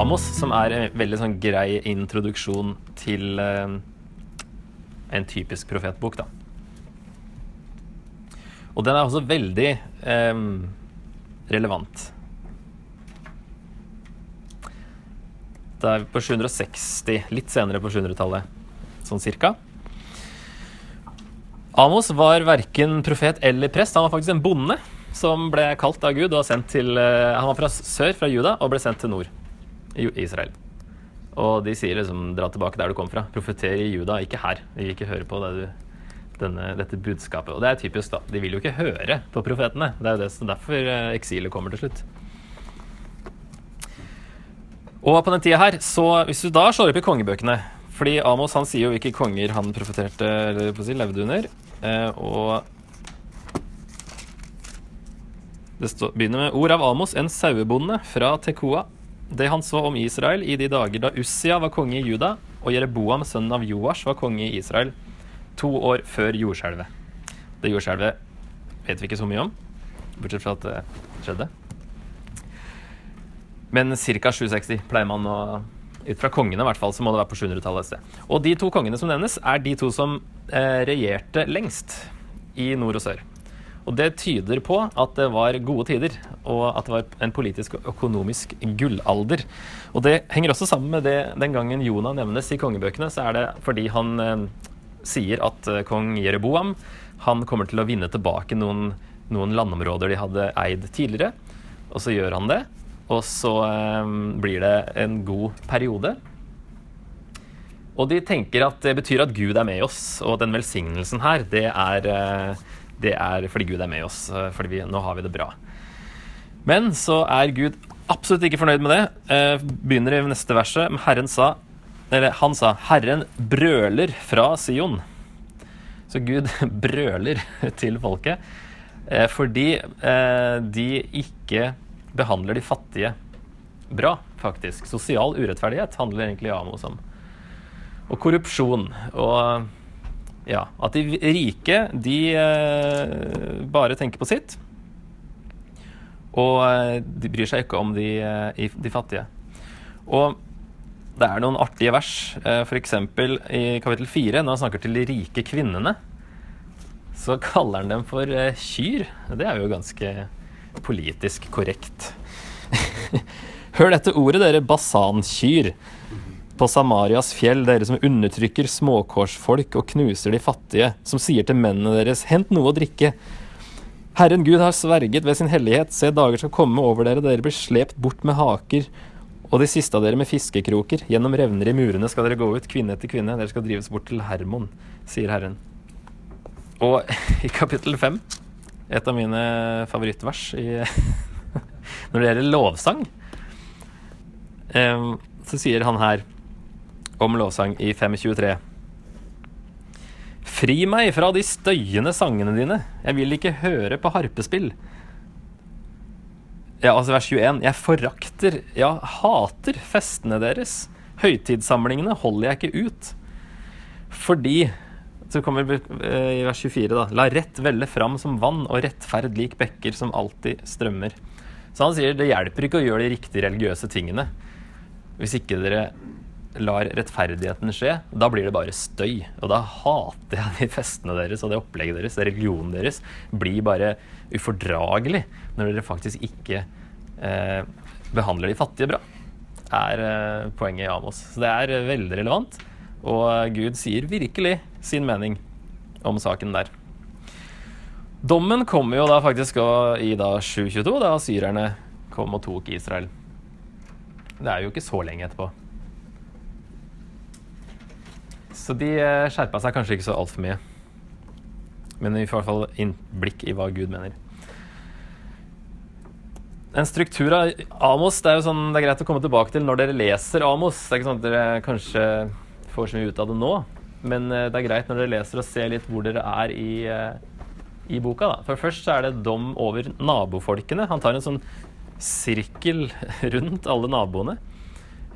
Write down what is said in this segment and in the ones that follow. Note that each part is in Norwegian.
Amos, som er en veldig sånn grei introduksjon til eh, en typisk profetbok, da. Og den er også veldig eh, relevant. Det er på 760, litt senere på 700-tallet, sånn cirka. Amos var verken profet eller prest. Han var faktisk en bonde som ble kalt av Gud og sendt til eh, Han var fra sør, fra Juda, og ble sendt til nord, Israel. Og de sier liksom 'dra tilbake der du kom fra'. Profeter i Juda, ikke her. Vi vil ikke høre på det du, denne, dette budskapet. Og det er typisk, da. De vil jo ikke høre på profetene. Det er jo det, derfor eh, eksilet kommer til slutt. Og på den tida her, så hvis du da slår opp i kongebøkene Fordi Amos han sier jo hvilke konger han profeterte eller på å si, levde under. Eh, og det begynner med ord av Amos, en sauebonde fra Tekoa. Det han så om Israel i de dager da Ussia var konge i Juda, og Jereboam, sønnen av Joash, var konge i Israel, to år før jordskjelvet. Det jordskjelvet vet vi ikke så mye om, bortsett fra at det skjedde. Men ca. 760 pleier man å Ut fra kongene, i hvert fall, så må det være på 700-tallet et sted. Og de to kongene som nevnes, er de to som eh, regjerte lengst i nord og sør. Og det tyder på at det var gode tider, og at det var en politisk og økonomisk gullalder. Og det henger også sammen med det den gangen Jonah nevnes i kongebøkene, så er det fordi han eh, sier at eh, kong Jereboam han kommer til å vinne tilbake noen, noen landområder de hadde eid tidligere. Og så gjør han det, og så eh, blir det en god periode. Og de tenker at det betyr at Gud er med oss, og den velsignelsen her, det er, eh, det er fordi Gud er med oss. eh, Fordi vi, nå har vi det bra. Men så er Gud absolutt ikke fornøyd med det. Eh, begynner i neste verset. Herren sa Eller han sa 'Herren brøler fra Sion'. Så Gud brøler til folket eh, fordi de ikke behandler de fattige bra, faktisk. Sosial urettferdighet handler egentlig Amos om. Og korrupsjon. Og ja, at de rike, de eh, bare tenker på sitt. Og eh, de bryr seg ikke om de, eh, de fattige. Og det er noen artige vers, eh, f.eks. i kapittel 4, når han snakker til de rike kvinnene. Så kaller han dem for eh, kyr. Det er jo ganske politisk korrekt. Hør dette ordet, dere basankyr. På Samarias fjell, dere som undertrykker småkårsfolk og knuser de fattige, som sier til mennene deres, hent noe å drikke. Herren Gud har sverget ved sin hellighet, se dager skal komme over dere, dere blir slept bort med haker, og de siste av dere med fiskekroker. Gjennom revner i murene skal dere gå ut, kvinne etter kvinne, dere skal drives bort til Hermon, sier Herren. Og i kapittel fem, et av mine favorittvers i, når det gjelder lovsang, så sier han her om lovsang i 523. Fri meg fra de støyende sangene dine. Jeg vil ikke høre på harpespill. Ja, altså vers 21. Jeg forakter, ja, hater festene deres. Høytidssamlingene holder jeg ikke ut. Fordi Så kommer vi eh, i vers 24, da. La rett velle fram som vann, og rettferd lik bekker som alltid strømmer. Så han sier det hjelper ikke å gjøre de riktige religiøse tingene hvis ikke dere lar rettferdigheten skje. Da blir det bare støy. Og da hater jeg de festene deres og det opplegget deres. Religionen deres blir bare ufordragelig når dere faktisk ikke eh, behandler de fattige bra. er eh, poenget i Amos. Så det er eh, veldig relevant. Og Gud sier virkelig sin mening om saken der. Dommen kommer jo da faktisk i da 722, da syrerne kom og tok Israel. Det er jo ikke så lenge etterpå. Så de eh, skjerpa seg kanskje ikke så altfor mye. Men vi får i hvert fall innblikk i hva Gud mener. En struktur av Amos det er jo sånn, det er greit å komme tilbake til når dere leser Amos. Det er ikke sånn at dere kanskje får så mye ut av det nå, men eh, det er greit når dere leser og ser litt hvor dere er i, eh, i boka. Da. For først så er det dom over nabofolkene. Han tar en sånn sirkel rundt alle naboene.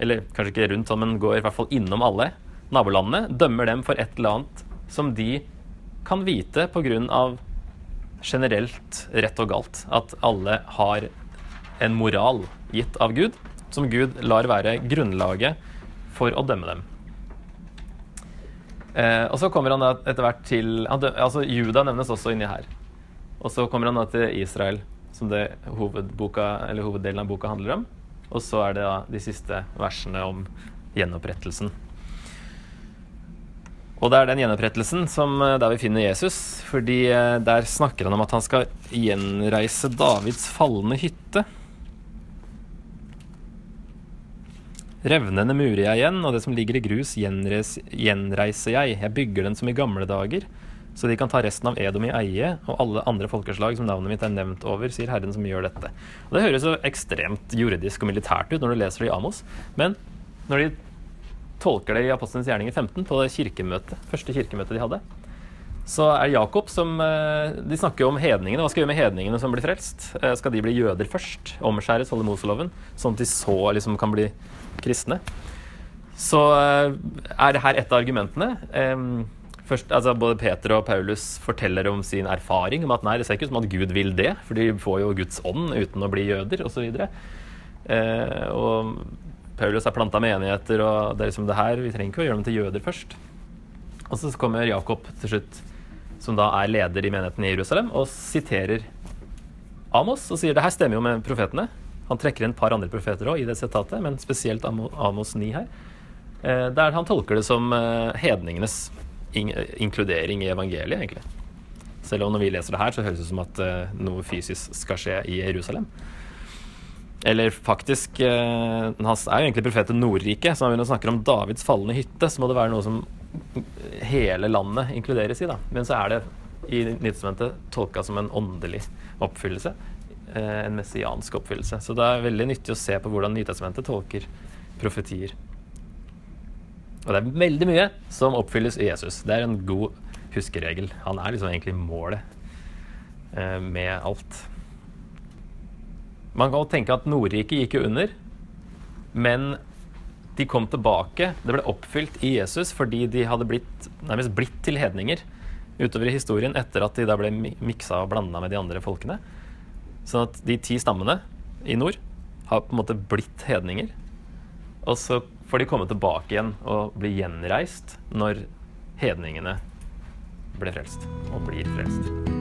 Eller kanskje ikke rundt, men går i hvert fall innom alle nabolandene. Dømmer dem for et eller annet som de kan vite pga. generelt rett og galt. At alle har en moral gitt av Gud som Gud lar være grunnlaget for å dømme dem. Eh, og så kommer han etter hvert til altså Juda nevnes også inni her. Og så kommer han da til Israel, som det hoveddelen av boka handler om. Og så er det da de siste versene om gjenopprettelsen. Og det er den gjenopprettelsen som eh, der vi finner Jesus. fordi eh, der snakker han om at han skal gjenreise Davids falne hytte. Revnene murer jeg igjen, og det som ligger i grus, gjenreiser jeg. Jeg bygger den som i gamle dager, så de kan ta resten av Edom i eie, og alle andre folkeslag som navnet mitt er nevnt over, sier Herren som gjør dette. Og Det høres så ekstremt juridisk og militært ut når du leser det i Amos, men når de tolker det i Apostelens gjerninger 15, på kirkemøtet, første kirkemøtet de hadde, så er det Jakob som eh, De snakker jo om hedningene. Hva skal vi gjøre med hedningene som blir frelst? Eh, skal de bli jøder først? Omskjæres, holde Moseloven? Sånn at de så liksom kan bli kristne. Så eh, er det her et av argumentene. Først, altså både Peter og Paulus forteller om sin erfaring om at nei, det ser ikke ut som at Gud vil det, for de får jo Guds ånd uten å bli jøder, osv. Eh, og Paulus er planta menigheter, og det er liksom det her, vi trenger ikke å gjøre dem til jøder først. Og så kommer Jakob til slutt, som da er leder i menigheten i Jerusalem, og siterer Amos og sier det her stemmer jo med profetene. Han trekker inn et par andre profeter òg i det sitatet, men spesielt Amos 9 her. Eh, der han tolker det som eh, hedningenes inkludering i evangeliet, egentlig. Selv om når vi leser det her, så høres det ut som at eh, noe fysisk skal skje i Jerusalem. Eller faktisk Han er jo egentlig profet til Nordriket, så når vi snakker om Davids falne hytte, så må det være noe som hele landet inkluderes i. da. Men så er det i Nytestamentet tolka som en åndelig oppfyllelse. Eh, en messiansk oppfyllelse. Så det er veldig nyttig å se på hvordan Nytestamentet tolker profetier. Og det er veldig mye som oppfylles i Jesus. Det er en god huskeregel. Han er liksom egentlig målet eh, med alt. Man kan tenke at Nordriket gikk jo under, men de kom tilbake. Det ble oppfylt i Jesus fordi de hadde blitt, nærmest blitt til hedninger utover i historien etter at de da ble miksa og blanda med de andre folkene. Sånn at de ti stammene i nord har på en måte blitt hedninger. Og så får de komme tilbake igjen og bli gjenreist når hedningene ble frelst og blir frelst.